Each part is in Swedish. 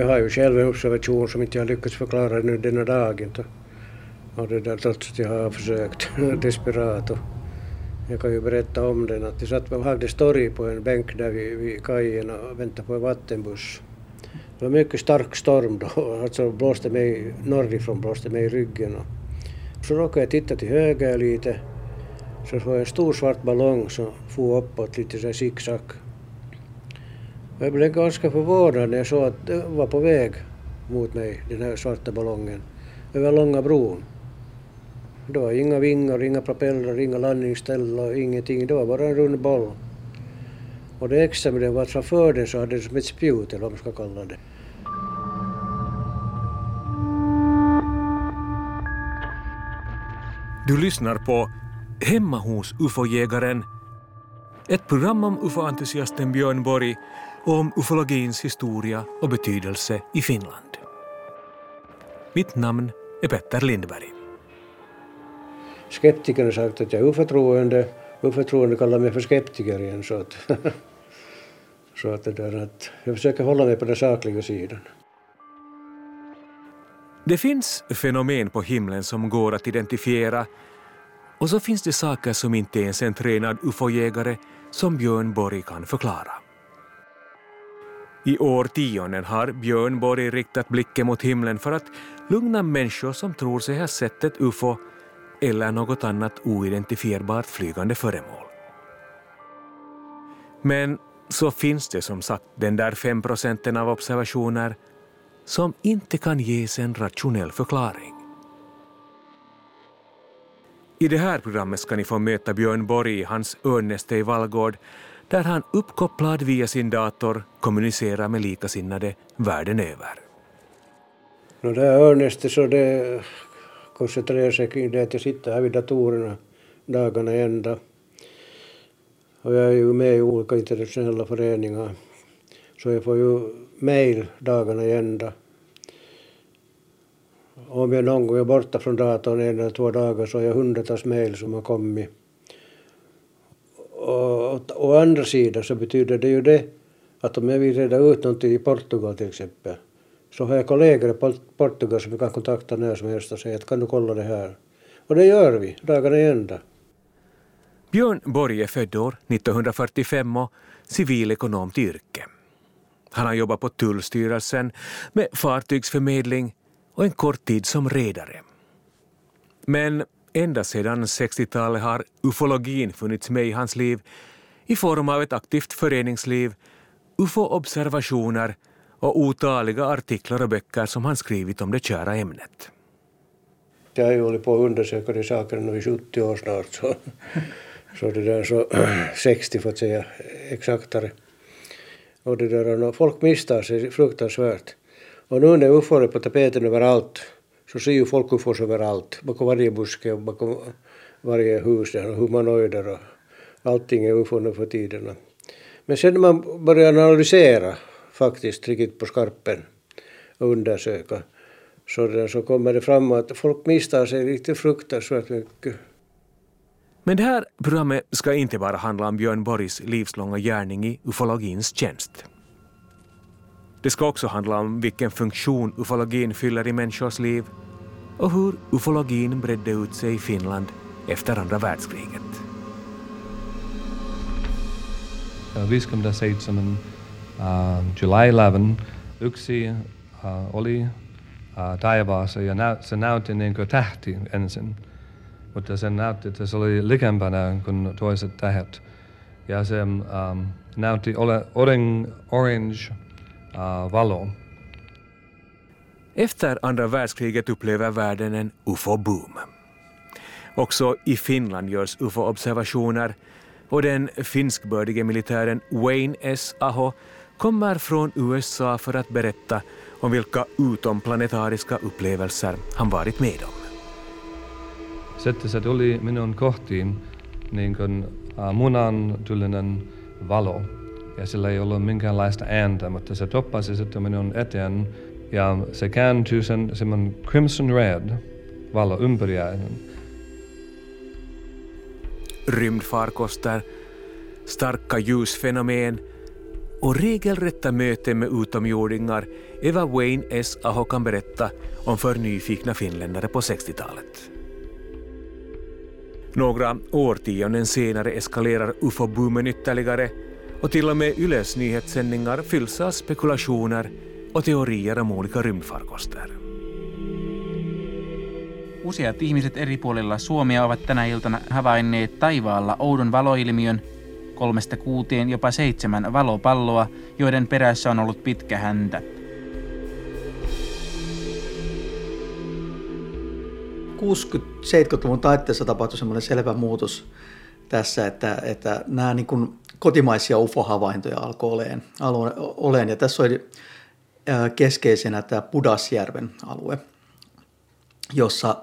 Jag har ju själv en observation som inte jag lyckats förklara nu denna dagen. Och det där trots att jag har försökt desperat. Och jag kan ju berätta om den att jag satt och hade story på en bänk där vid, vid kajen och väntade på en vattenbuss. Det var mycket stark storm då, alltså blåste mig norrifrån, blåste mig i ryggen. Och så råkade jag titta till höger lite, så såg jag en stor svart ballong som for uppåt lite så zigzag. Jag blev ganska förvånad när jag såg att det var på väg mot mig, den här svarta ballongen, över Långa bron. Det var inga vingar, inga propellrar, inga landningsställ och ingenting. Det var bara en rund boll. Och det extra med den var att framför den så hade den som ett spjut eller vad man ska kalla det. Du lyssnar på Hemma hos ufo-jägaren, ett program om ufo-entusiasten Björn Borg och om ufologins historia och betydelse i Finland. Mitt namn är Petter Lindberg. Skeptikerna har sagt att jag är oförtroende. Oförtroende kallar mig för skeptiker igen. Så att, så att, det där, att jag försöker hålla mig på den sakliga sidan. Det finns fenomen på himlen som går att identifiera och så finns det saker som inte ens en tränad ufo-jägare som Björn Borg kan förklara. I årtionden har Björn Borg riktat blicken mot himlen för att lugna människor som tror sig ha sett ett ufo eller något annat oidentifierbart flygande föremål. Men så finns det som sagt den där fem procenten av observationer som inte kan ges en rationell förklaring. I det här programmet ska ni få möta Björn Borg i hans örnnäste i Vallgård där han uppkopplad via sin dator kommunicerar med likasinnade världen över. No, det här örnnästet så det koncentrerar sig kring det att jag sitter här vid datorerna dagarna i ända. Och jag är ju med i olika internationella föreningar. Så jag får ju mejl dagarna i ända. Om jag någon gång är borta från datorn en eller två dagar så har jag hundratals mejl som har kommit. Å andra sidan så betyder det ju det att om jag vill reda ut någonting i Portugal till exempel så har jag kollegor i Portugal som jag kan kontakta när som helst och säga att kan du kolla det här. Och det gör vi, dagarna i ända. Björn Borg är född år 1945 och civilekonom till yrke. Han har jobbat på Tullstyrelsen med fartygsförmedling och en kort tid som redare. Men ända sedan 60-talet har ufologin funnits med i hans liv i form av ett aktivt föreningsliv, ufo-observationer och otaliga artiklar och böcker som han skrivit om det kära ämnet. Jag har ju hållit på att undersöka de sakerna i 70 år snart, så, så det där så 60 för att säga exaktare. Och det där, folk misstar sig fruktansvärt. Och nu när ufo är på tapeten överallt så ser ju folk ufos överallt, bakom varje buske och bakom varje hus, där, humanoider och allting är ufo nu för tiderna. Men sen när man börjar analysera faktiskt riktigt på skarpen och undersöka så, där, så kommer det fram att folk misstar sig riktigt fruktansvärt mycket. Men det här programmet ska inte bara handla om Björn Borgs livslånga gärning i ufologins tjänst. Det ska också handla om vilken funktion ufologin fyller i människors liv och hur ufologin bredde ut sig i Finland efter andra världskriget. Viiskymmenen seitsemän uh, July 11 yksi uh, oli uh, taivaassa ja nä- se näytti niin kuin tähti ensin. Mutta se näytti, että se oli likempänä kuin toiset tähdet. Ja se um, näytti ole, orange, orange uh, valo. Efter andra världskriget upplever världen en ufo-boom. Också i Finland görs ufo-observationer och den finskbördige militären Wayne S. Aho kommer från USA för att berätta om vilka utomplanetariska upplevelser han varit med om. Sitten se tuli minun kohtiin niin kuin munan munantyllinen valo ja sillä ei ollut minkäänlaista ääntä, mutta se toppasi sitten minun eteen ja se kääntyi sen semmoinen crimson red valo ympäriäinen. Rymdfarkoster, starka ljusfenomen och regelrätta möten med utomjordingar är vad Wayne S. Aho kan berätta om för nyfikna finländare på 60-talet. Några årtionden senare eskalerar ufo-boomen ytterligare och till och med Yles nyhetssändningar fylls av spekulationer och teorier om olika rymdfarkoster. Useat ihmiset eri puolilla Suomea ovat tänä iltana havainneet taivaalla oudon valoilmiön, kolmesta kuuteen jopa seitsemän valopalloa, joiden perässä on ollut pitkä häntä. 60-70-luvun taitteessa tapahtui semmoinen selvä muutos tässä, että, että nämä niin kuin kotimaisia UFO-havaintoja alkoi oleen, oleen. Ja tässä oli keskeisenä tämä Pudasjärven alue, jossa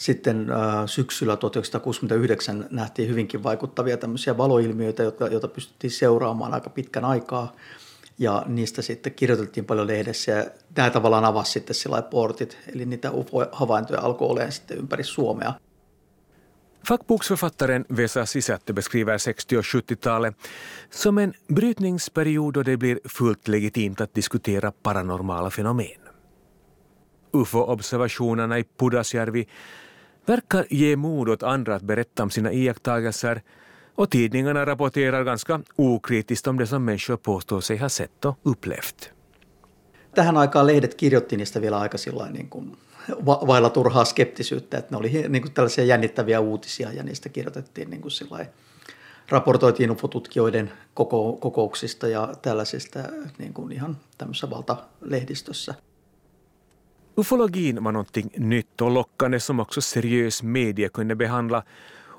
sitten syksyllä 1969 nähtiin hyvinkin vaikuttavia tämmöisiä valoilmiöitä, joita, joita pystyttiin seuraamaan aika pitkän aikaa. Ja niistä sitten kirjoiteltiin paljon lehdessä ja nämä tavallaan avasi sitten sillä portit, eli niitä UFO-havaintoja alkoi olemaan sitten ympäri Suomea. Fackboksförfattaren Vesa Sisatte beskriver 60 och 70-talet som en brytningsperiod då det blir fullt legitimt att diskutera paranormala fenomen. UFO-observationerna i Pudasjärvi verkar ge mod åt andra att berätta om sina iakttagelser och tidningarna rapporterar ganska okritiskt om det som människor påstår sig ha sett och upplevt. Tähän aikaan lehdet kirjoitti niistä vielä aika niin kuin vailla turhaa skeptisyyttä, että ne oli niin kuin tällaisia jännittäviä uutisia ja niistä kirjoitettiin niin kuin raportoitiin ufotutkijoiden koko, kokouksista ja tällaisista niin kuin ihan tämmöisessä valtalehdistössä. Ufologin var någonting nytt och lockande som också seriös media kunde behandla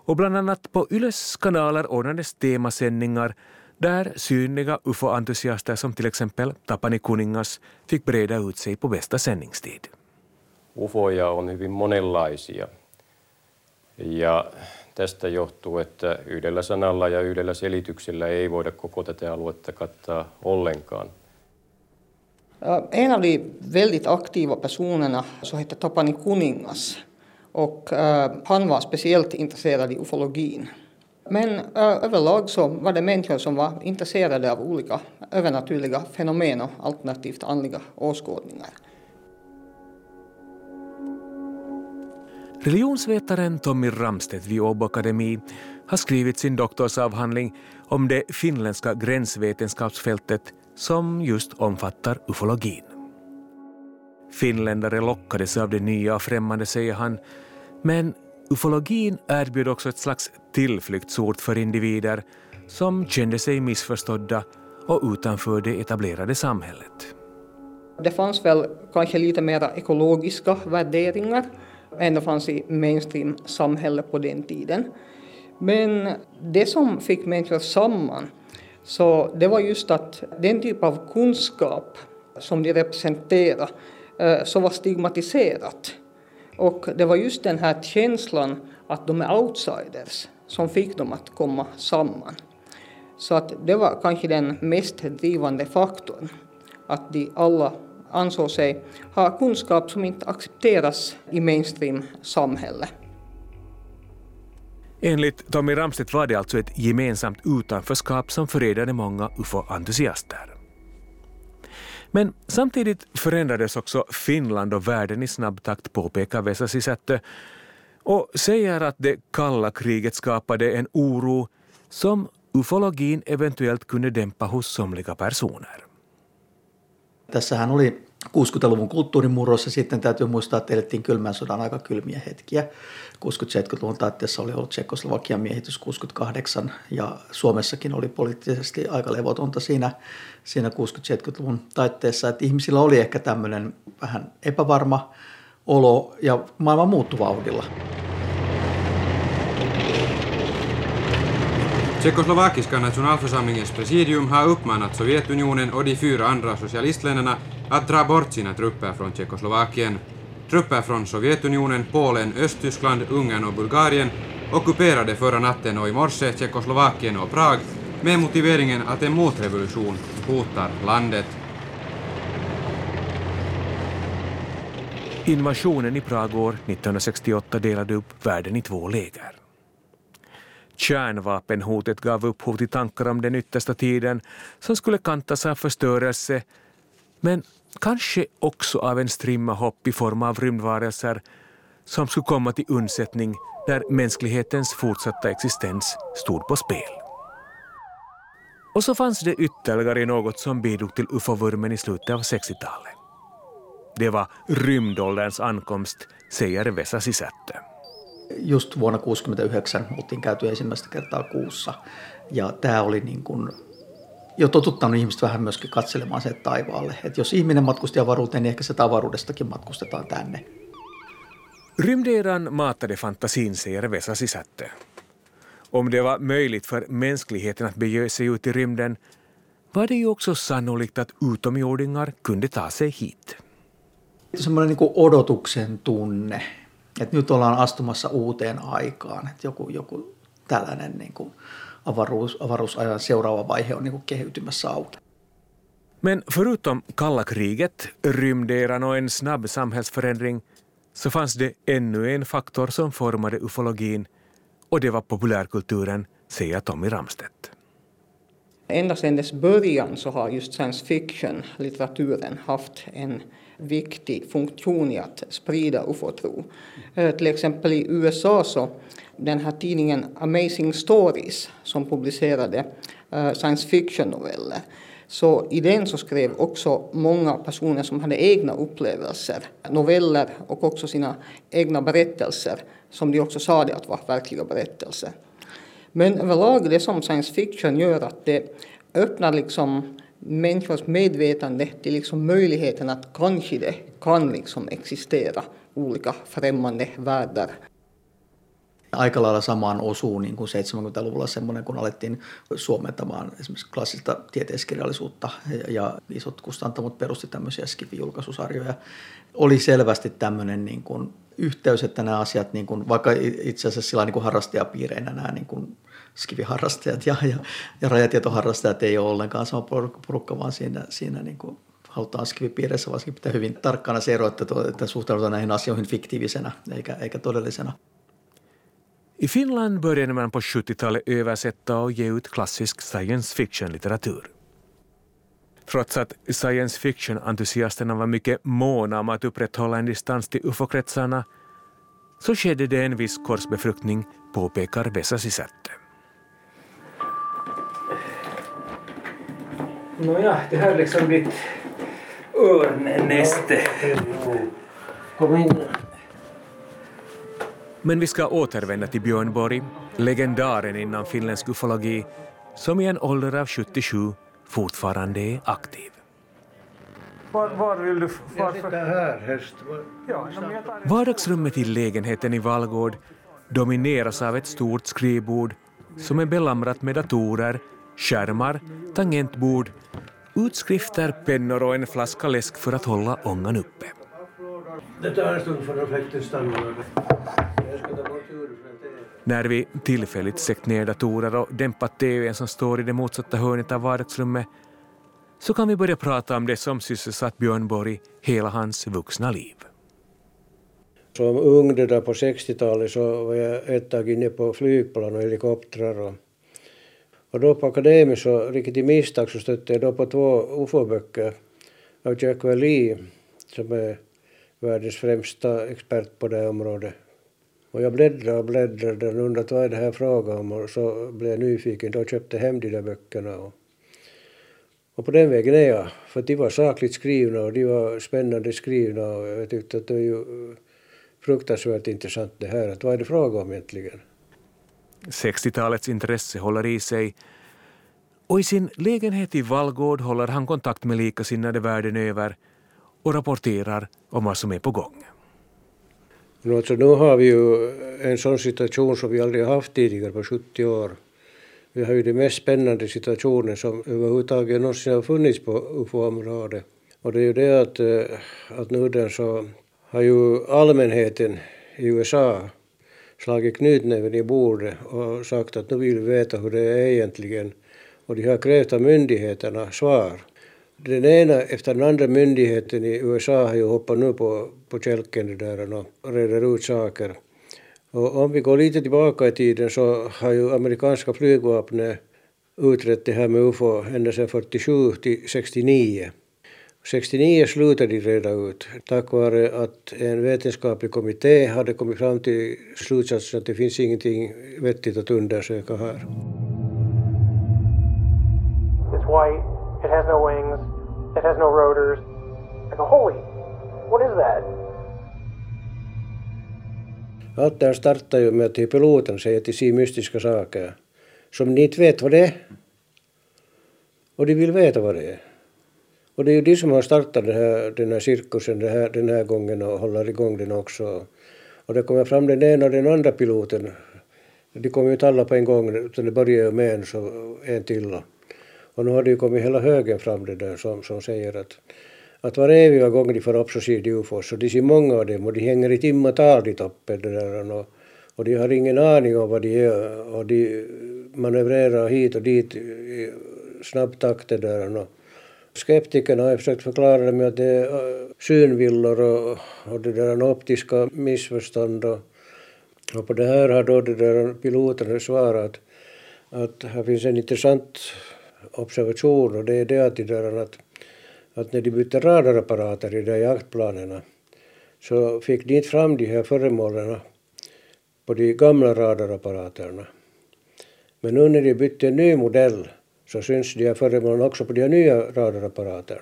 och bland annat på Yles kanaler ordnades temasändningar där synliga ufo-entusiaster som till exempel Tapani Kuningas fick breda ut sig på bästa sändningstid. Ufoja on hyvin monenlaisia ja tästä johtuu, että yhdellä sanalla ja yhdellä selityksellä ei voida koko tätä aluetta kattaa ollenkaan. Äh, en av de väldigt aktiva personerna så hette Tapani Kuningas och äh, han var speciellt intresserad i ufologin. Men äh, överlag så var det människor som var intresserade av olika övernaturliga fenomen och alternativt andliga åskådningar. Religionsvetaren Tommy Ramstedt vid Åbo Akademi har skrivit sin doktorsavhandling om det finländska gränsvetenskapsfältet som just omfattar ufologin. Finländare lockades av det nya och främmande, säger han, men ufologin erbjöd också ett slags tillflyktsort för individer som kände sig missförstådda och utanför det etablerade samhället. Det fanns väl kanske lite mera ekologiska värderingar än det fanns i mainstream-samhället på den tiden. Men det som fick människor samman så det var just att den typ av kunskap som de representerade eh, så var stigmatiserat. Och det var just den här känslan att de är outsiders som fick dem att komma samman. Så att det var kanske den mest drivande faktorn. Att de alla ansåg sig ha kunskap som inte accepteras i mainstream-samhället. Enligt Tommy Ramstedt var det alltså ett gemensamt utanförskap som förenade många ufo-entusiaster. Men samtidigt förändrades också Finland och världen i snabb takt, påpekar Vesa Sisättö, och säger att det kalla kriget skapade en oro som ufologin eventuellt kunde dämpa hos somliga personer. Tässähän oli 60-luvun kulttuurimurros ja sitten täytyy muistaa, että elettiin kylmän sodan aika kylmiä hetkiä. 60-70-luvun taitteessa oli ollut Tsekoslovakian miehitys 68 ja Suomessakin oli poliittisesti aika levotonta siinä, siinä 60-70-luvun taitteessa. Että ihmisillä oli ehkä tämmöinen vähän epävarma olo ja maailman muuttuvauhdilla. Tjeckoslovakiska nationalförsamlingens presidium har uppmanat Sovjetunionen och de fyra andra socialistländerna att dra bort sina trupper från Tjeckoslovakien. Trupper från Sovjetunionen, Polen, Östtyskland, Ungern och Bulgarien ockuperade förra natten och i morse Tjeckoslovakien och Prag med motiveringen att en motrevolution hotar landet. Invasionen i Prag år 1968 delade upp världen i två läger. kärnvapenhotet gav upphov till tankar om den yttersta tiden som skulle kantas av förstörelse, men kanske också av en strimma hopp i form av rymdvarelser som skulle komma till undsättning där mänsklighetens fortsatta existens stod på spel. Och så fanns det ytterligare något som bidrog till ufo-vurmen i slutet av 60-talet. Det var rymdålderns ankomst, säger Vesa Sisättö. Just vuonna 1969 oltiin käyty ensimmäistä kertaa kuussa ja tämä oli niin kuin jo totuttanut ihmiset vähän myöskin katselemaan sen taivaalle. Että jos ihminen matkusti avaruuteen, niin ehkä se avaruudestakin matkustetaan tänne. Rymderan matade fantasin, säger Vesa Sisättö. Om det var möjligt för mänskligheten att bege sig ut i rymden var det ju också sannolikt att utomjordingar kunde ta sig hit. Semmoinen niin kuin odotuksen tunne, että nyt ollaan astumassa uuteen aikaan, että joku, joku tällainen niin kuin avaruus, avaruusajan seuraava vaihe on niin kuin keheytymässä auki. Men förutom kalla kriget, rymderan och en snabb samhällsförändring så fanns det ännu en faktor som formade ufologin och det var populärkulturen, säger Tommy Ramstedt. Ända sedan dess början så har just science fiction-litteraturen haft en viktig funktion i att sprida ufo-tro. Eh, till exempel i USA så den här tidningen Amazing Stories som publicerade eh, science fiction-noveller. Så i den så skrev också många personer som hade egna upplevelser, noveller och också sina egna berättelser som de också sa det att var verkliga berättelser. Men överlag det som science fiction gör att det öppnar liksom människors medvetande till liksom möjligheten att kanske det kan liksom existera olika främmande världar. Aika lailla samaan osuu niin kuin 70-luvulla semmoinen, kun alettiin suomentamaan esimerkiksi klassista tieteiskirjallisuutta ja isot kustantamot perusti tämmöisiä Skifi-julkaisusarjoja. Oli selvästi tämmöinen niin kuin yhteys, että nämä asiat, niin kuin, vaikka itse asiassa sillä niin kuin harrastajapiireinä nämä niin kuin skiviharrastajat ja, ja, ja rajatietoharrastajat ei ole ollenkaan sama porukka, vaan siinä, siinä niin kuin halutaan skivipiireissä varsinkin pitää hyvin tarkkana se ero, että, että suhtaudutaan näihin asioihin fiktiivisenä eikä, eikä todellisena. I Finland började man på 70-talet översätta och ge ut klassisk science fiction-litteratur. Trots att science fiction-entusiasterna var mycket måna om att upprätthålla en distans till ufo-kretsarna så skedde det en viss korsbefruktning, påpekar Vesa Sisättö. Nåja, det här är liksom ditt örnnäste. Kom in. Men vi ska återvända till Björn Borg, legendaren inom finländsk ufologi, som i en ålder av 77 fortfarande är aktiv. Var, var vill du... Varför? Jag sitter här, häst. Ja, Vardagsrummet i lägenheten i Vallgård domineras av ett stort skrivbord som är belamrat med datorer, skärmar, tangentbord, utskrifter, pennor och en flaska läsk för att hålla ångan uppe. Det tar en stund för reflekten stannar. När vi tillfälligt släckt ner datorer och dämpat TVn som står i det motsatta hörnet av vardagsrummet så kan vi börja prata om det som sysselsatt Björn Borg hela hans vuxna liv. Som ung det där på 60-talet så var jag ett tag inne på flygplan och helikoptrar och, och då på akademin så riktigt i misstag så stötte jag då på två ufo-böcker av Jack Lee som är världens främsta expert på det här området. Och jag bläddrade och bläddrade och undrade vad är det här frågan om och så blev jag nyfiken. Då köpte jag hem de där böckerna. Och, och på den vägen är jag. För de var sakligt skrivna och de var spännande skrivna och jag tyckte att det är ju fruktansvärt intressant det här. Att vad är det fråga om egentligen? 60-talets intresse håller i sig och i sin lägenhet i Vallgård håller han kontakt med likasinnade världen över och rapporterar om vad som är på gång. No, alltså, nu har vi ju en sån situation som vi aldrig haft tidigare på 70 år. Vi har ju den mest spännande situationen som överhuvudtaget någonsin har funnits på UFO-området. Och det är ju det att, eh, att nu den så har ju allmänheten i USA slagit knytnäven i bordet och sagt att nu vill vi veta hur det är egentligen. Och de har krävt av myndigheterna svar. Den ena efter den andra myndigheten i USA har ju hoppat nu på, på kälken där och reder ut saker. Och om vi går lite tillbaka i tiden så har ju amerikanska flygvapnet utrett det här med UFO ända sedan 47 till 69. 69 slutade de reda ut tack vare att en vetenskaplig kommitté hade kommit fram till slutsatsen att det finns ingenting vettigt att undersöka här. It's white, it has no wings, it has no rotors. I go, holy, what is that? Allt det här startar ju med att piloten säger till sig mystiska saker som ni inte vet vad det är. Och de vill veta vad det är. Och det är ju de som har startat den här, den här cirkusen den här, den här gången och håller igång den också. Och det kommer fram den ena och den andra piloten. De kom ju inte alla på en gång, utan det började med en, så en till. Och nu har det ju kommit hela högen fram det där som, som säger att, att var eviga gång de får upp så ser de ufos. Och de ser många av dem och de hänger i timmatal i toppen. Det där, och, och de har ingen aning om vad de är Och de manövrerar hit och dit i snabb takt. Det där, och, Skeptikerna har försökt förklara det med att det är äh, synvillor och, och det där optiska missförstånd. Och, och på det här har då det där piloten svarat att här finns en intressant observation och det är det att, det där att, att när de bytte radarapparater i de jaktplanerna så fick de inte fram de här föremålen på de gamla radarapparaterna. Men nu när de bytte en ny modell så syns de här föremålen också på de nya radarapparaterna.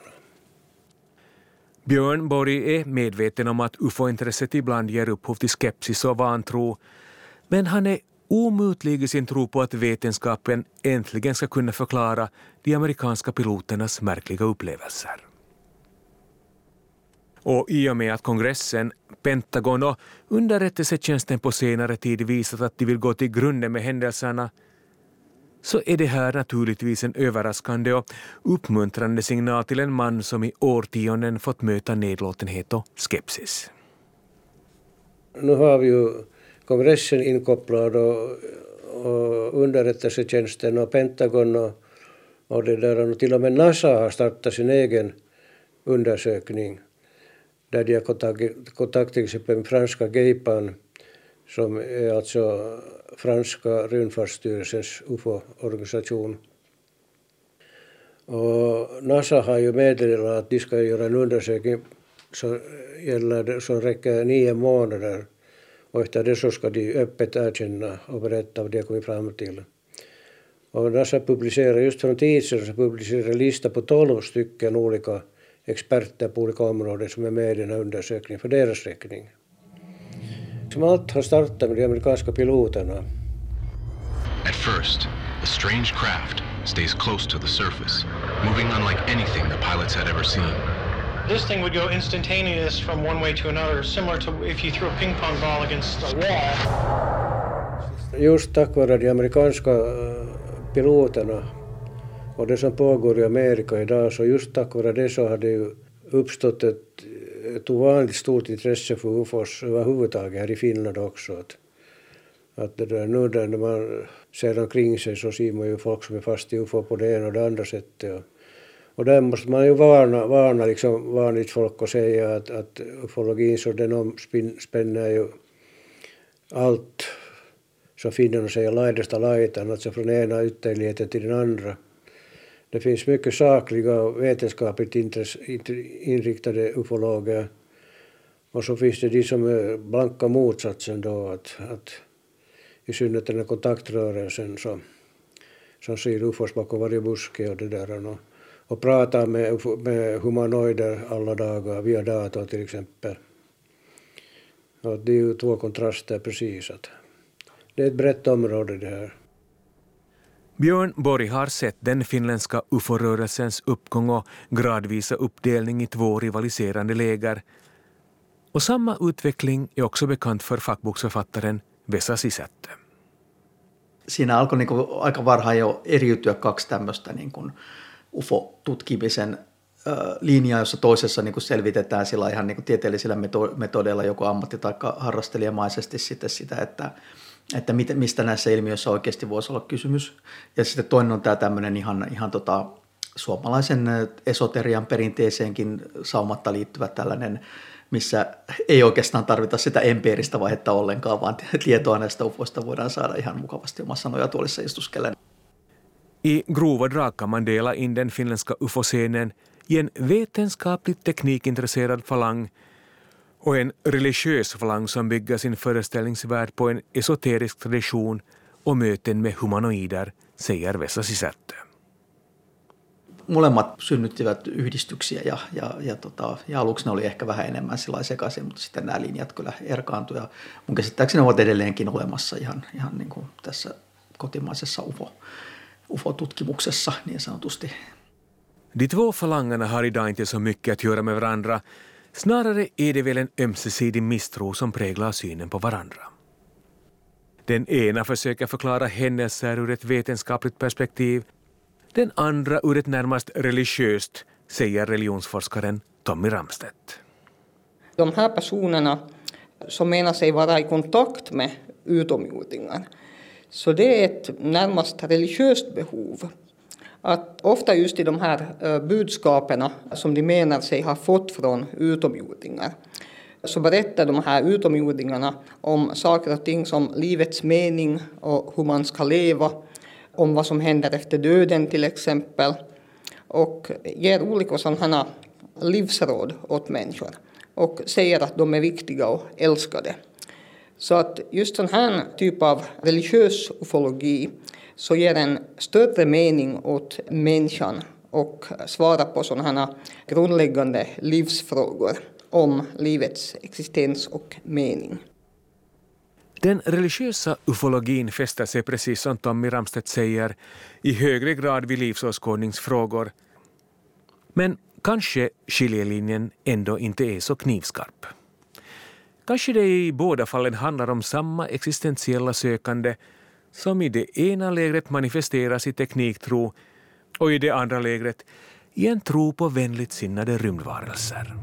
Björn Borg är medveten om att ufo-intresset ibland ger upphov till skepsis och vantro, men han är omutlig i sin tro på att vetenskapen äntligen ska kunna förklara de amerikanska piloternas märkliga upplevelser. Och i och med att kongressen, Pentagon och underrättelsetjänsten på senare tid visat att de vill gå till grunden med händelserna så är det här naturligtvis en överraskande och uppmuntrande signal till en man som i årtionden fått möta nedlåtenhet och skepsis. Nu har vi ju kongressen inkopplad och, och underrättelsetjänsten och Pentagon och, och, det där, och till och med NASA har startat sin egen undersökning där de har kontakt, kontakt till exempel med franska GEIPAN som är alltså franska rymdfartsstyrelsens UFO-organisation. Och NASA har ju meddelat att de ska göra en undersökning som, gäller, som räcker nio månader och efter det så ska de öppet erkänna och berätta vad de har kommit fram till. Och NASA publicerar just för en tid sedan så publicerar en lista på tolv stycken olika experter på olika områden som är med i den här undersökningen för deras räkning. Som har startat med de amerikanska piloterna. At first, the strange craft stays close to the surface, moving unlike anything the pilots had ever seen. This thing would go instantaneous from one way to another, similar to if you threw a ping pong ball against a wall. Just tack vare de amerikanska piloterna och det som pågår i Amerika idag, så just tack vare det så har det ju uppstått ett, ett ovanligt stort intresse för UFOs överhuvudtaget här i Finland också. Att, att det där, nu när man ser omkring sig så ser man ju folk som är fast i UFO på det ena och det andra sättet. Och, och där måste man ju varna, varna liksom vanligt folk och säga att, att ufologin så den omspänner ju allt som finnarna säger laidasta laitan, alltså från ena ytterligheten till den andra. Det finns mycket sakliga och vetenskapligt inriktade ufologer och så finns det de som är blanka motsatsen då att, att i synnerhet den här kontaktrörelsen som, som ser ufos bakom varje buske och det där och, och pratar med, med humanoider alla dagar via dator till exempel. Och det är ju två kontraster precis. Att det är ett brett område det här. Björn Borg har sett den finländska ufo-rörelsens uppgång och gradvisa uppdelning i två rivaliserande läger. Och samma utveckling är också bekant för fackboksförfattaren Vesa Sisättö. Siinä alkoi niin kuin aika varhain jo eriytyä kaksi tämmöistä niin kuin UFO-tutkimisen linjaa, jossa toisessa niin kuin selvitetään sillä ihan niin kuin tieteellisillä metodeilla joko ammatti- tai harrastelijamaisesti sitä, että, että mistä näissä ilmiöissä oikeasti voisi olla kysymys. Ja sitten toinen on tämä tämmöinen ihan, ihan tota, suomalaisen esoterian perinteeseenkin saumatta liittyvä tällainen missä ei oikeastaan tarvita sitä empiiristä vaihetta ollenkaan, vaan tietoa näistä ufoista voidaan saada ihan mukavasti omassa nojatuolissa istuskellen. I grova drag kan man dela in den finländska ufo-scenen i en vetenskapligt teknikintresserad falang och en religiös falang som bygger sin föreställningsvärld på en esoterisk tradition och möten med humanoider, säger Vesa Sisättö. Molemmat synnyttivät yhdistyksiä ja, ja, ja, tota, ja aluksi ne oli ehkä vähän enemmän sekaisin, mutta sitten nämä linjat kyllä erkaantuivat. Ja mun käsittääkseni ne ovat edelleenkin olemassa ihan, ihan niin kuin tässä kotimaisessa UFO, UFO-tutkimuksessa niin sanotusti. De två falangerna har idag inte så mycket att göra med varandra. Snarare är det väl en ömsesidig misstro som präglar synen på varandra. Den ena försöker förklara händelser ur ett vetenskapligt perspektiv, den andra ur ett närmast religiöst, säger religionsforskaren Tommy Ramstedt. De här personerna som menar sig vara i kontakt med utomjordingar, så det är ett närmast religiöst behov. Att ofta just i de här eh, budskapen som de menar sig ha fått från utomjordingar så berättar de här utomjordingarna om saker och ting som livets mening och hur man ska leva, om vad som händer efter döden till exempel och ger olika sådana livsråd åt människor och säger att de är viktiga och älskade. Så att just sån här typ av religiös ufologi så ger en större mening åt människan och svarar på sådana här grundläggande livsfrågor om livets existens och mening. Den religiösa ufologin fäster sig precis som Tommy Ramstedt säger i högre grad vid livsåskådningsfrågor. Men kanske skiljelinjen ändå inte är så knivskarp. Kanske det i båda fallen handlar om samma existentiella sökande som i det ena lägret manifesteras i tekniktro och i det andra lägret i en tro på vänligt sinnade rymdvarelser.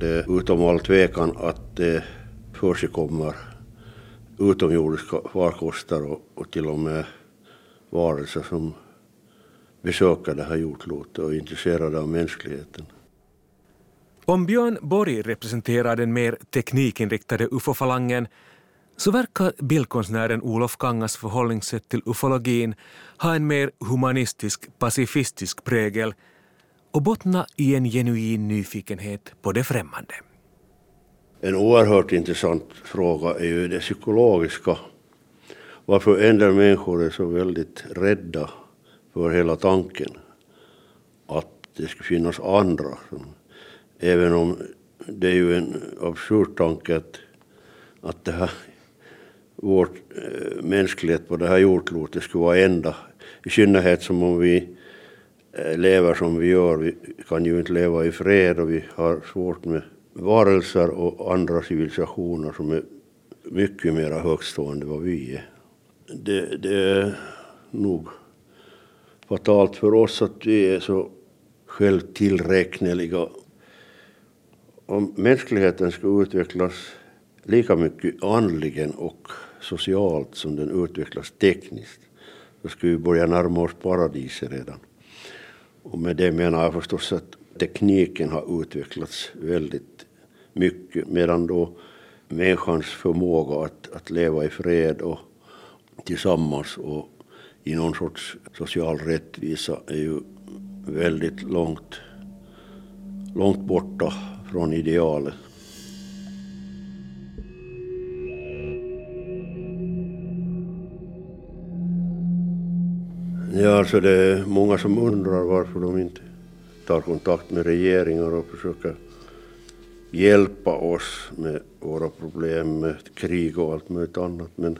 Det är utom all tvekan att det försigkommer utomjordiska farkoster och, och till och med varelser som besöker det här jordklotet och intresserade av mänskligheten. Om Björn Borg representerar den mer teknikinriktade ufo-falangen så verkar bildkonstnären Olof Kangas förhållningssätt till ufologin ha en mer humanistisk, pacifistisk prägel och bottna i en genuin nyfikenhet på det främmande. En oerhört intressant fråga är ju det psykologiska. Varför del människor är så väldigt rädda för hela tanken att det skulle finnas andra. Även om det är ju en absurd tanke att, att det här, vår äh, eh, mänsklighet på det här jordklotet skulle vara enda. I synnerhet som om vi äh, lever som vi gör. Vi kan ju inte leva i fred och vi har svårt med varelser och andra civilisationer som är mycket mer högstående än vad vi är. Det, det är nog fatalt för oss att vi är så självtillräkneliga. Om mänskligheten ska utvecklas lika mycket andligen och socialt som den utvecklas tekniskt, då skulle vi börja närma oss paradiset redan. Och med det menar jag förstås att tekniken har utvecklats väldigt mycket, medan då människans förmåga att, att leva i fred och tillsammans och i någon sorts social rättvisa är ju väldigt långt, långt borta från idealet. Ja, alltså det är många som undrar varför de inte tar kontakt med regeringar och försöker hjälpa oss med våra problem med krig och allt möjligt annat. Men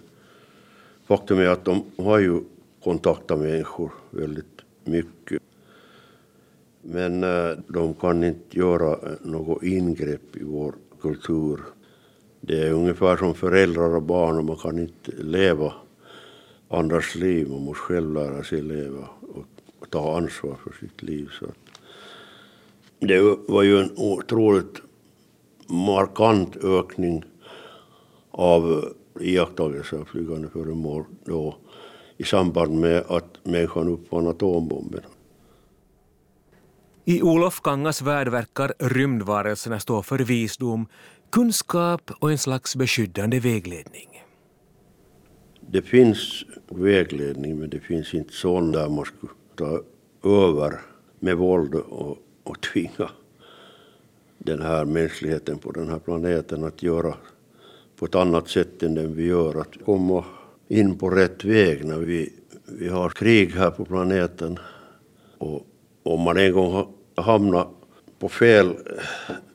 faktum är att de har ju kontakta människor väldigt mycket. Men eh, de kan inte göra eh, något ingrepp i vår kultur. Det är ungefär som föräldrar och barn och man kan inte leva andras liv. Man måste själv lära sig leva och ta ansvar för sitt liv. Så det var ju en otroligt markant ökning av iakttagelser av flygande föremål då i samband med att människan uppfann atombomben. I Olof Kangas värld verkar rymdvarelserna stå för visdom, kunskap och en slags beskyddande vägledning. Det finns vägledning men det finns inte sån där man skulle ta över med våld och, och tvinga den här mänskligheten på den här planeten att göra på ett annat sätt än den vi gör. Att komma in på rätt väg när vi, vi har krig här på planeten. Och om man en gång hamnar på fel,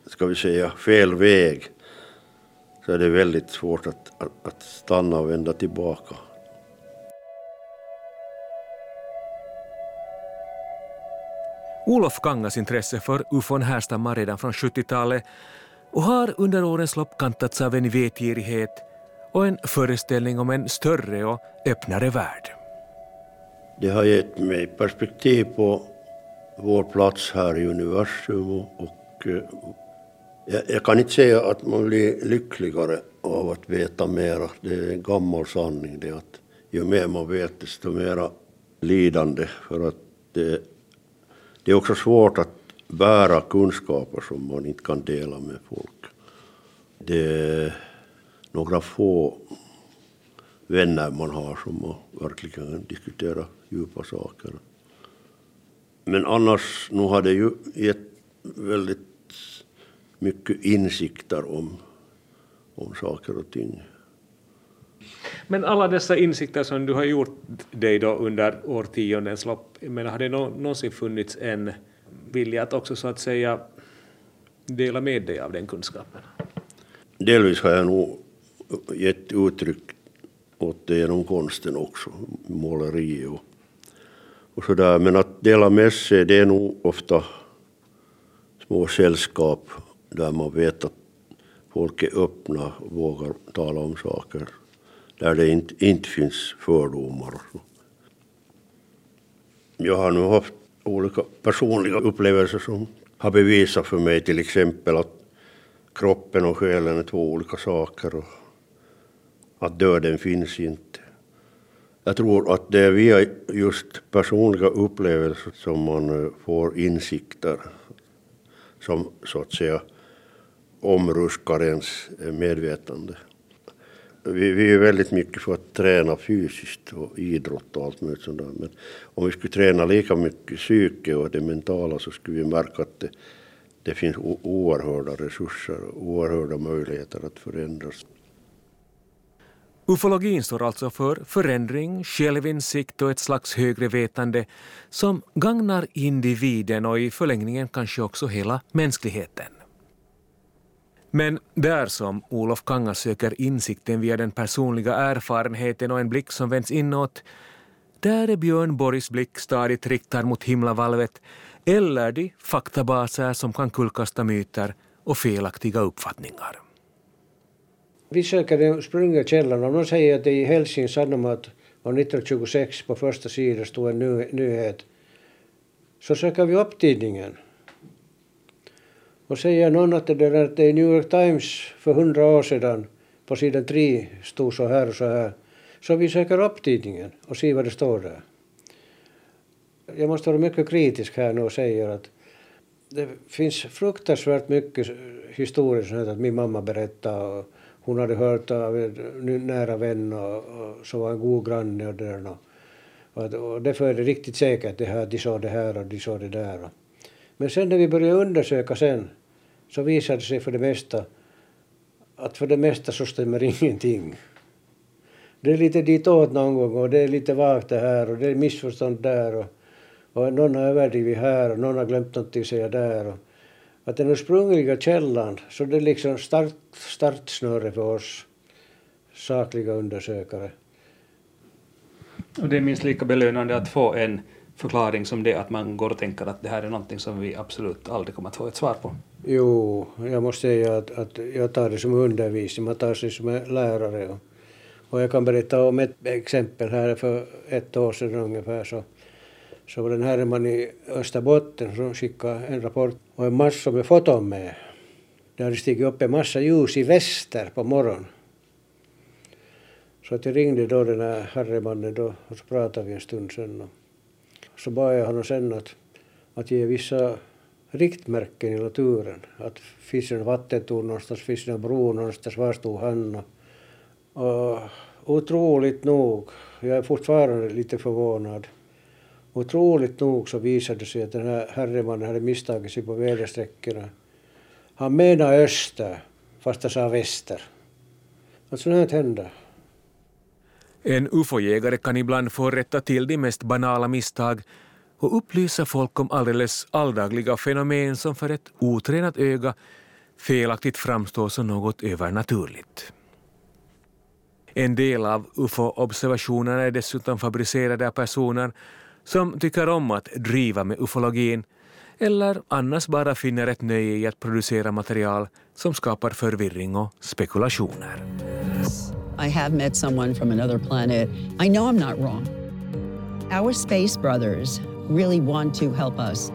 ska vi säga, fel väg så är det väldigt svårt att, att, att stanna och vända tillbaka. Olof Kangas intresse för ufon härstammar redan från 70-talet och har under årens lopp kantats av en vetgirighet och en föreställning om en större och öppnare värld. Det har gett mig perspektiv på vår plats här i universum och, och eh, jag, jag, kan inte säga att man blir lyckligare av att veta mera. Det är en gammal sanning det att ju mer man vet desto mera lidande för att det, det är också svårt att bära kunskaper som man inte kan dela med folk. Det är några få vänner man har som man verkligen kan diskutera djupa saker. Men annars, nu har det ju gett väldigt mycket insikter om, om saker och ting. Men alla dessa insikter som du har gjort dig då under årtiondens lopp, men har det någonsin funnits en vilja att också så att säga dela med dig av den kunskapen? Delvis har jag nog gett uttryck åt det genom konsten också, måleri och, och sådär. Men att dela med sig, det är nog ofta små sällskap där man vet att folk är öppna och vågar tala om saker där det inte, inte finns fördomar. Jag har nu haft olika personliga upplevelser som har bevisat för mig till exempel att kroppen och själen är två olika saker och att döden finns inte. Jag tror att det är via just personliga upplevelser som man eh, får insikter som så att säga omruskar ens eh, medvetande. Vi, vi är väldigt mycket för att träna fysiskt och idrott och allt möjligt sånt där. Men om vi skulle träna lika mycket psyke och det mentala så skulle vi märka att det, det finns oerhörda resurser och oerhörda möjligheter att förändras. Ufologin står alltså för förändring, självinsikt och ett slags högre vetande som gagnar individen och i förlängningen kanske också hela mänskligheten. Men där som Olof Kanga söker insikten via den personliga erfarenheten och en blick som vänds inåt, där är Björn Borgs blick stadigt riktad mot himlavalvet eller de faktabaser som kan kullkasta myter och felaktiga uppfattningar. Vi söker den sprungna källan. Om någon säger att det i Helsingin Sanomat 1926 på första sidan stod en nyhet, så söker vi upp tidningen. Och säger någon att det, där, att det i New York Times för hundra år sedan på sidan tre stod så här och så här, så vi söker upp tidningen och ser vad det står där. Jag måste vara mycket kritisk här nu och säga att det finns fruktansvärt mycket historier som att min mamma berättade och hon hade hört av en nära vän och, och som var en god granne och där. Och, och därför är det riktigt säkert det här, de sa det här och de sa det där. Men sen när vi började undersöka sen så visade det sig för det mesta att för det mesta så stämmer ingenting. Det är lite ditåt någon gång och det är lite vagt det här och det är missförstånd där och, och någon har överdrivit här och någon har glömt något att säga där. Och, att den ursprungliga källan, så det är liksom start, startsnöre för oss sakliga undersökare. Och det är minst lika belönande att få en förklaring som det att man går och tänker att det här är någonting som vi absolut aldrig kommer att få ett svar på. Jo, jag måste säga att, att jag tar det som undervisning, man tar sig som lärare. Och, och jag kan berätta om ett exempel här för ett år sedan ungefär så, så var det en herreman i Österbotten som skickade en rapport och en massa med foton med. Det hade stigit upp en massa ljus i väster på morgonen. Så att jag ringde då den här herremannen då och så pratade vi en stund sen. Och så bad jag honom sen att, att ge vissa riktmärken i naturen. Att finns det en vattentorn någonstans, finns det en bro någonstans, var stod han? Och, och otroligt nog, jag är fortfarande lite förvånad, otroligt nog så visade det sig att den här herremannen hade misstagit sig på väderstreckorna. Han menar öster, fast han sa väster. Att sånt här händer. En ufo-jägare kan ibland få rätta till de mest banala misstag och upplysa folk om alldeles alldagliga fenomen som för ett otränat öga felaktigt framstår som något övernaturligt. En del av ufo-observationerna är dessutom fabricerade av personer som tycker om att driva med ufologin eller annars bara finner ett nöje i att producera material som skapar förvirring och spekulationer. I have met someone from another planet. I know I'm not wrong. Our space brothers really want to help us.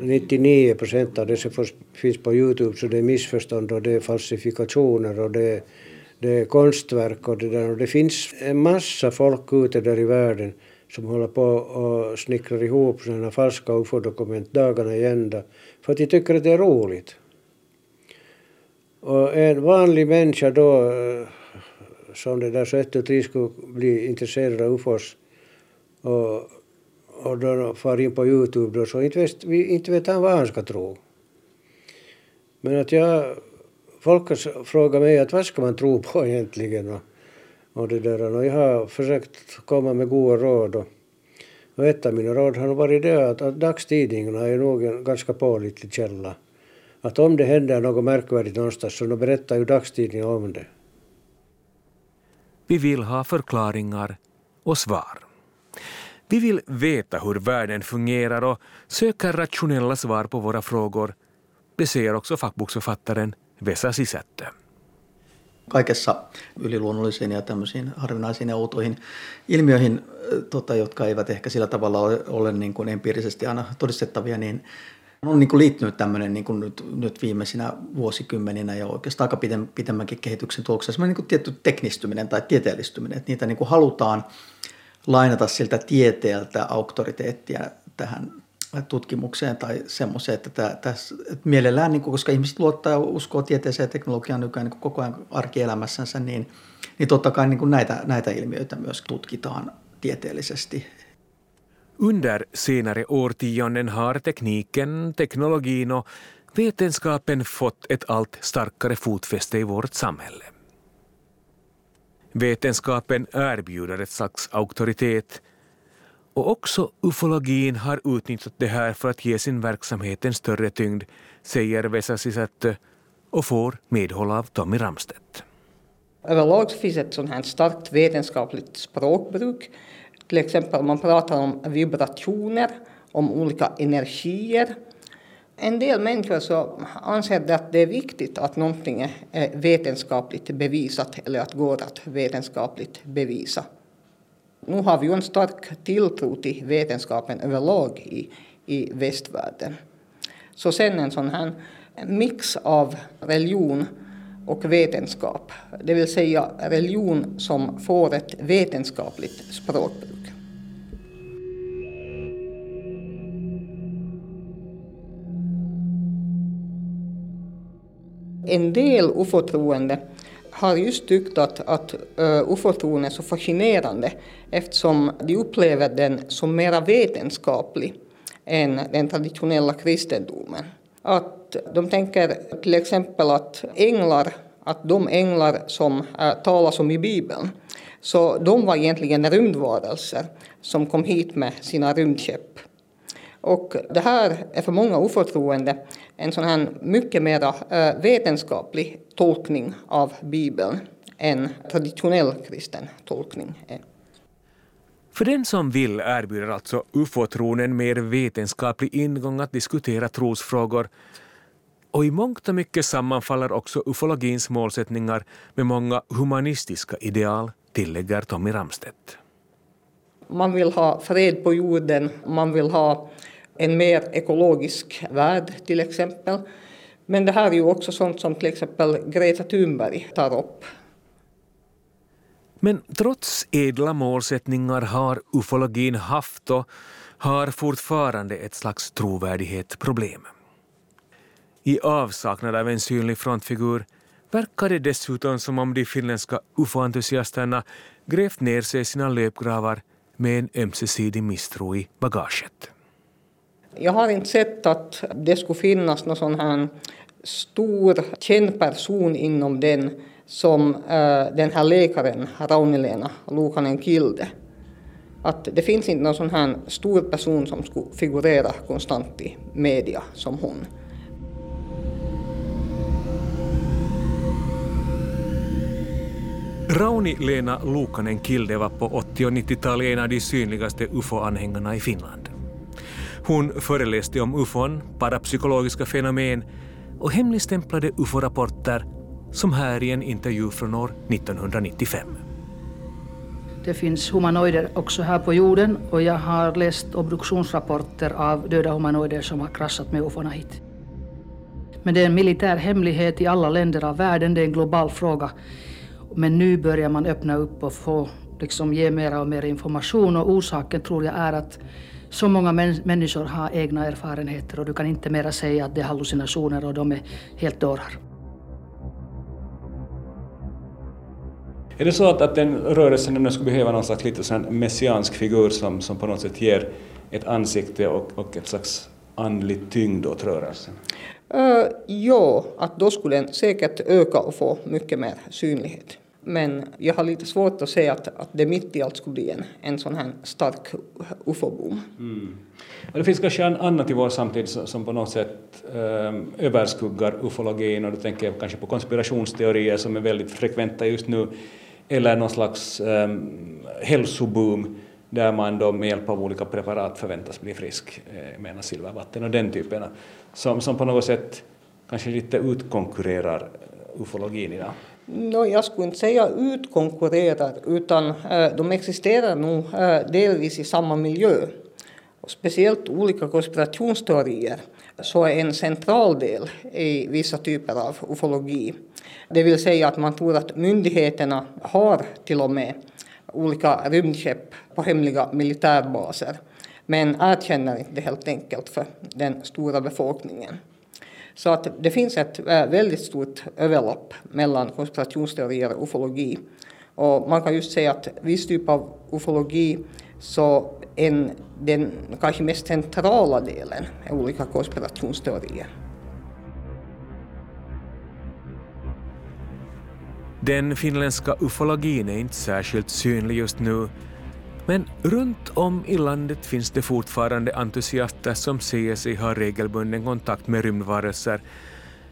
99 procent av det som finns på Youtube så det är missförstånd och det är falsifikationer och det är, det är konstverk och det där. Och det finns en massa folk ute där i världen som håller på och snickrar ihop sådana falska ufo-dokument dagarna i ända för att de tycker att det är roligt. Och en vanlig människa då eh, som det där så ett och tre skulle bli intresserad av ufos och, och då far in på Youtube då så inte vet, inte vet han vad han ska tro. Men att jag, folk frågar mig att vad ska man tro på egentligen och, och det där och jag har försökt komma med goda råd och, och ett av mina råd har varit det att, att dagstidningarna är nog en ganska pålitlig källa att om det händer något märkvärdigt någonstans så berättar ju dagstidningen om det. Vi vill ha förklaringar och svar. Vi vill veta hur världen fungerar och söker rationella svar på våra frågor. Det säger också fackboksförfattaren Vesa Sisättö. Kaikessa yliluonnollisiin ja tämmöisiin harvinaisiin ja outoihin ilmiöihin, tota, jotka eivät ehkä sillä tavalla ole, ole niin kuin empiirisesti aina todistettavia, niin on niin kuin liittynyt tämmöinen niin kuin nyt, nyt viimeisinä vuosikymmeninä ja oikeastaan aika pitemmänkin kehityksen tuloksessa niin kuin tietty teknistyminen tai tieteellistyminen, että niitä niin kuin halutaan lainata siltä tieteeltä auktoriteettia tähän tutkimukseen tai semmoiseen, että tämä, tässä, että mielellään, niin kuin, koska ihmiset luottaa ja uskoo tieteeseen ja teknologiaan nykyään niin koko ajan arkielämässänsä, niin, niin totta kai niin kuin näitä, näitä ilmiöitä myös tutkitaan tieteellisesti Under senare årtionden har tekniken, teknologin och vetenskapen fått ett allt starkare fotfäste i vårt samhälle. Vetenskapen erbjuder ett slags auktoritet och också ufologin har utnyttjat det här för att ge sin verksamhet en större tyngd, säger Vesa Sisättö och får medhåll av Tommy Ramstedt. Överlag finns ett sånt här starkt vetenskapligt språkbruk till exempel man pratar om vibrationer, om olika energier. En del människor så anser att det är viktigt att någonting är vetenskapligt bevisat eller att går att vetenskapligt bevisa. Nu har vi ju en stark tilltro till vetenskapen överlag i, i västvärlden. Så sen en sån här mix av religion och vetenskap, det vill säga religion som får ett vetenskapligt språkbruk. En del ufo-troende har just tyckt att, att eh, uh, ufo-tron är så fascinerande eftersom de upplever den som mera vetenskaplig än den traditionella kristendomen. Att de tänker till exempel att änglar, att de änglar som uh, talas om i Bibeln, så de var egentligen rymdvarelser som kom hit med sina rymdskepp. Och det här är för många oförtroende en sån här mycket mer äh, eh, vetenskaplig tolkning av Bibeln än traditionell kristen tolkning är. För den som vill erbjuder alltså ufo-tron en mer vetenskaplig ingång att diskutera trosfrågor och i mångt och mycket sammanfaller också ufologins målsättningar med många humanistiska ideal, tillägger Tommy Ramstedt. Man vill ha fred på jorden, man vill ha en mer ekologisk värld till exempel. Men det här är ju också sånt som till exempel Greta Thunberg tar upp. Men trots edla målsättningar har ufologin haft och har fortfarande ett slags trovärdighetsproblem. I avsaknad av en synlig frontfigur verkar det dessutom som om de finländska ufo-entusiasterna grävt ner sig i sina löpgravar med en ömsesidig misstro i bagaget. Jag har inte sett att det skulle finnas någon sån här stor känd person inom den som äh, den här läkaren, Raunilena Lukanen Kilde. Att det finns inte någon sån här stor person som skulle figurera konstant i media som hon. Rauni-Lena Lukanen Kilde var på 80 och 90-talet en av de synligaste ufo-anhängarna i Finland. Hon föreläste om ufon, parapsykologiska fenomen och hemligstämplade ufo-rapporter som här i en intervju från år 1995. Det finns humanoider också här på jorden och jag har läst obduktionsrapporter av döda humanoider som har kraschat med ufona hit. Men det är en militär hemlighet i alla länder av världen, det är en global fråga. Men nu börjar man öppna upp och få liksom ge mer och mer information och orsaken tror jag är att så många människor har egna erfarenheter och du kan inte mera säga att det är hallucinationer och de är helt dårar. Är det så att, att den rörelsen skulle behöva någon slags lite sån messiansk figur som, som på något sätt ger ett ansikte och, och ett slags andlig tyngd åt rörelsen? Uh, ja, att då skulle den säkert öka och få mycket mer synlighet. Men jag har lite svårt att se att, att det mitt i allt skulle bli en, en sån här stark ufo-boom. Mm. det finns kanske en annat i vår samtid som på något sätt um, överskuggar ufologin och då tänker jag kanske på konspirationsteorier som är väldigt frekventa just nu eller någon slags um, hälsoboom där man då med hjälp av olika preparat förväntas bli frisk, eh, menar silvervatten och den typen, som, som på något sätt kanske lite utkonkurrerar eh, ufologin idag. No, jag skulle inte säga utkonkurrerar, utan äh, de existerar nog äh, delvis i samma miljö. Och speciellt olika konspirationsteorier så är en central del i vissa typer av ufologi. Det vill säga att man tror att myndigheterna har till och med olika rymdskepp på hemliga militärbaser men erkänner inte det helt enkelt för den stora befolkningen. Så att det finns ett eh, väldigt stort överlapp mellan konspirationsteorier och ufologi. Och man kan just säga att viss typ av ufologi så en, den kanske mest centrala delen är olika konspirationsteorier. Den finländska ufologin är inte särskilt synlig just nu men runt om i landet finns det fortfarande entusiaster som säger sig ha regelbunden kontakt med rymdvarelser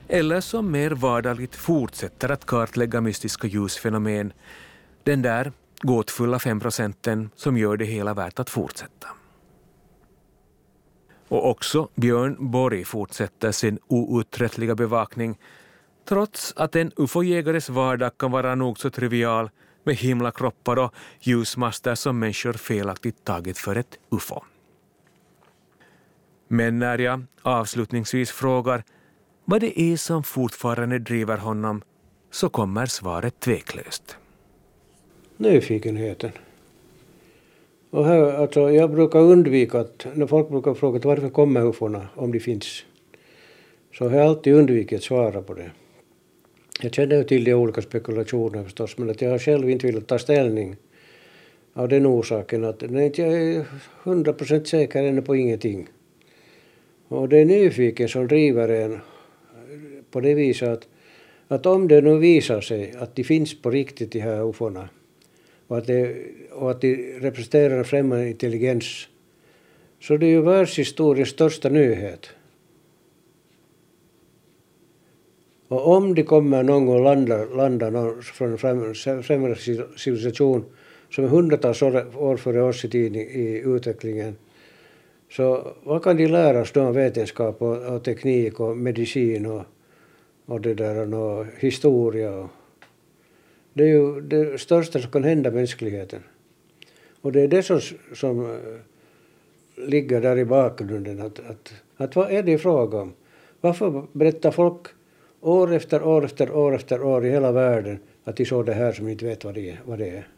eller som mer vardagligt fortsätter att kartlägga mystiska ljusfenomen. Den där gåtfulla femprocenten som gör det hela värt att fortsätta. Och också Björn Borg fortsätter sin outtröttliga bevakning trots att en ufo-jägares vardag kan vara nog så trivial med himlakroppar och ljusmaster som människor felaktigt tagit för ett ufo. Men när jag avslutningsvis frågar vad det är som fortfarande driver honom så kommer svaret tveklöst. Nyfikenheten. Och här, alltså, jag brukar undvika att, när folk brukar fråga varför kommer ufona om de finns, så har jag alltid undvikit att svara på det. Jag känner ju till de olika spekulationerna förstås, men att jag har själv inte velat ta ställning av den orsaken att nej, jag är hundra procent säker ännu på ingenting. Och det är nyfiken som driver en på det viset att, att om det nu visar sig att de finns på riktigt, de här ufona, och att, det, och att de representerar främmande intelligens, så det är ju världshistoriens största nyhet. Och om de kommer någon gång landa, landa någon från en sämre civilisation som är hundratals år före oss i tiden i utvecklingen, så vad kan de lära oss då om vetenskap och, och teknik och medicin och, och det där och historia? Och, det är ju det största som kan hända mänskligheten. Och det är det som, som eh, ligger där i bakgrunden. Att, att, att vad är det fråga om? Varför berättar folk år efter år efter år efter år i hela världen att de såg det här som inte vet vad det är. Vad det är.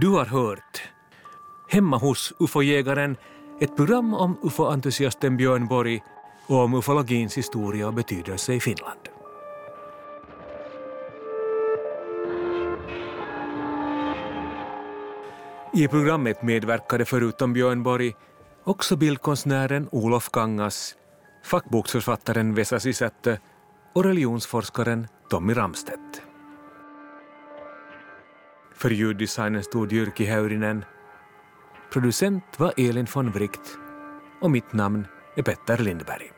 Du har hört Hemma hos UFO-jägaren, ett program om UFO-entusiasten Björn Borg och om ufologins historia och betydelse i Finland. I programmet medverkade förutom Björn Borg också bildkonstnären Olof Kangas, fackboksförfattaren Vesa Sisättö och religionsforskaren Tommy Ramstedt. För ljuddesignen stod Jyrki Häyrinen. Producent var Elin von Wright och mitt namn är Petter Lindberg.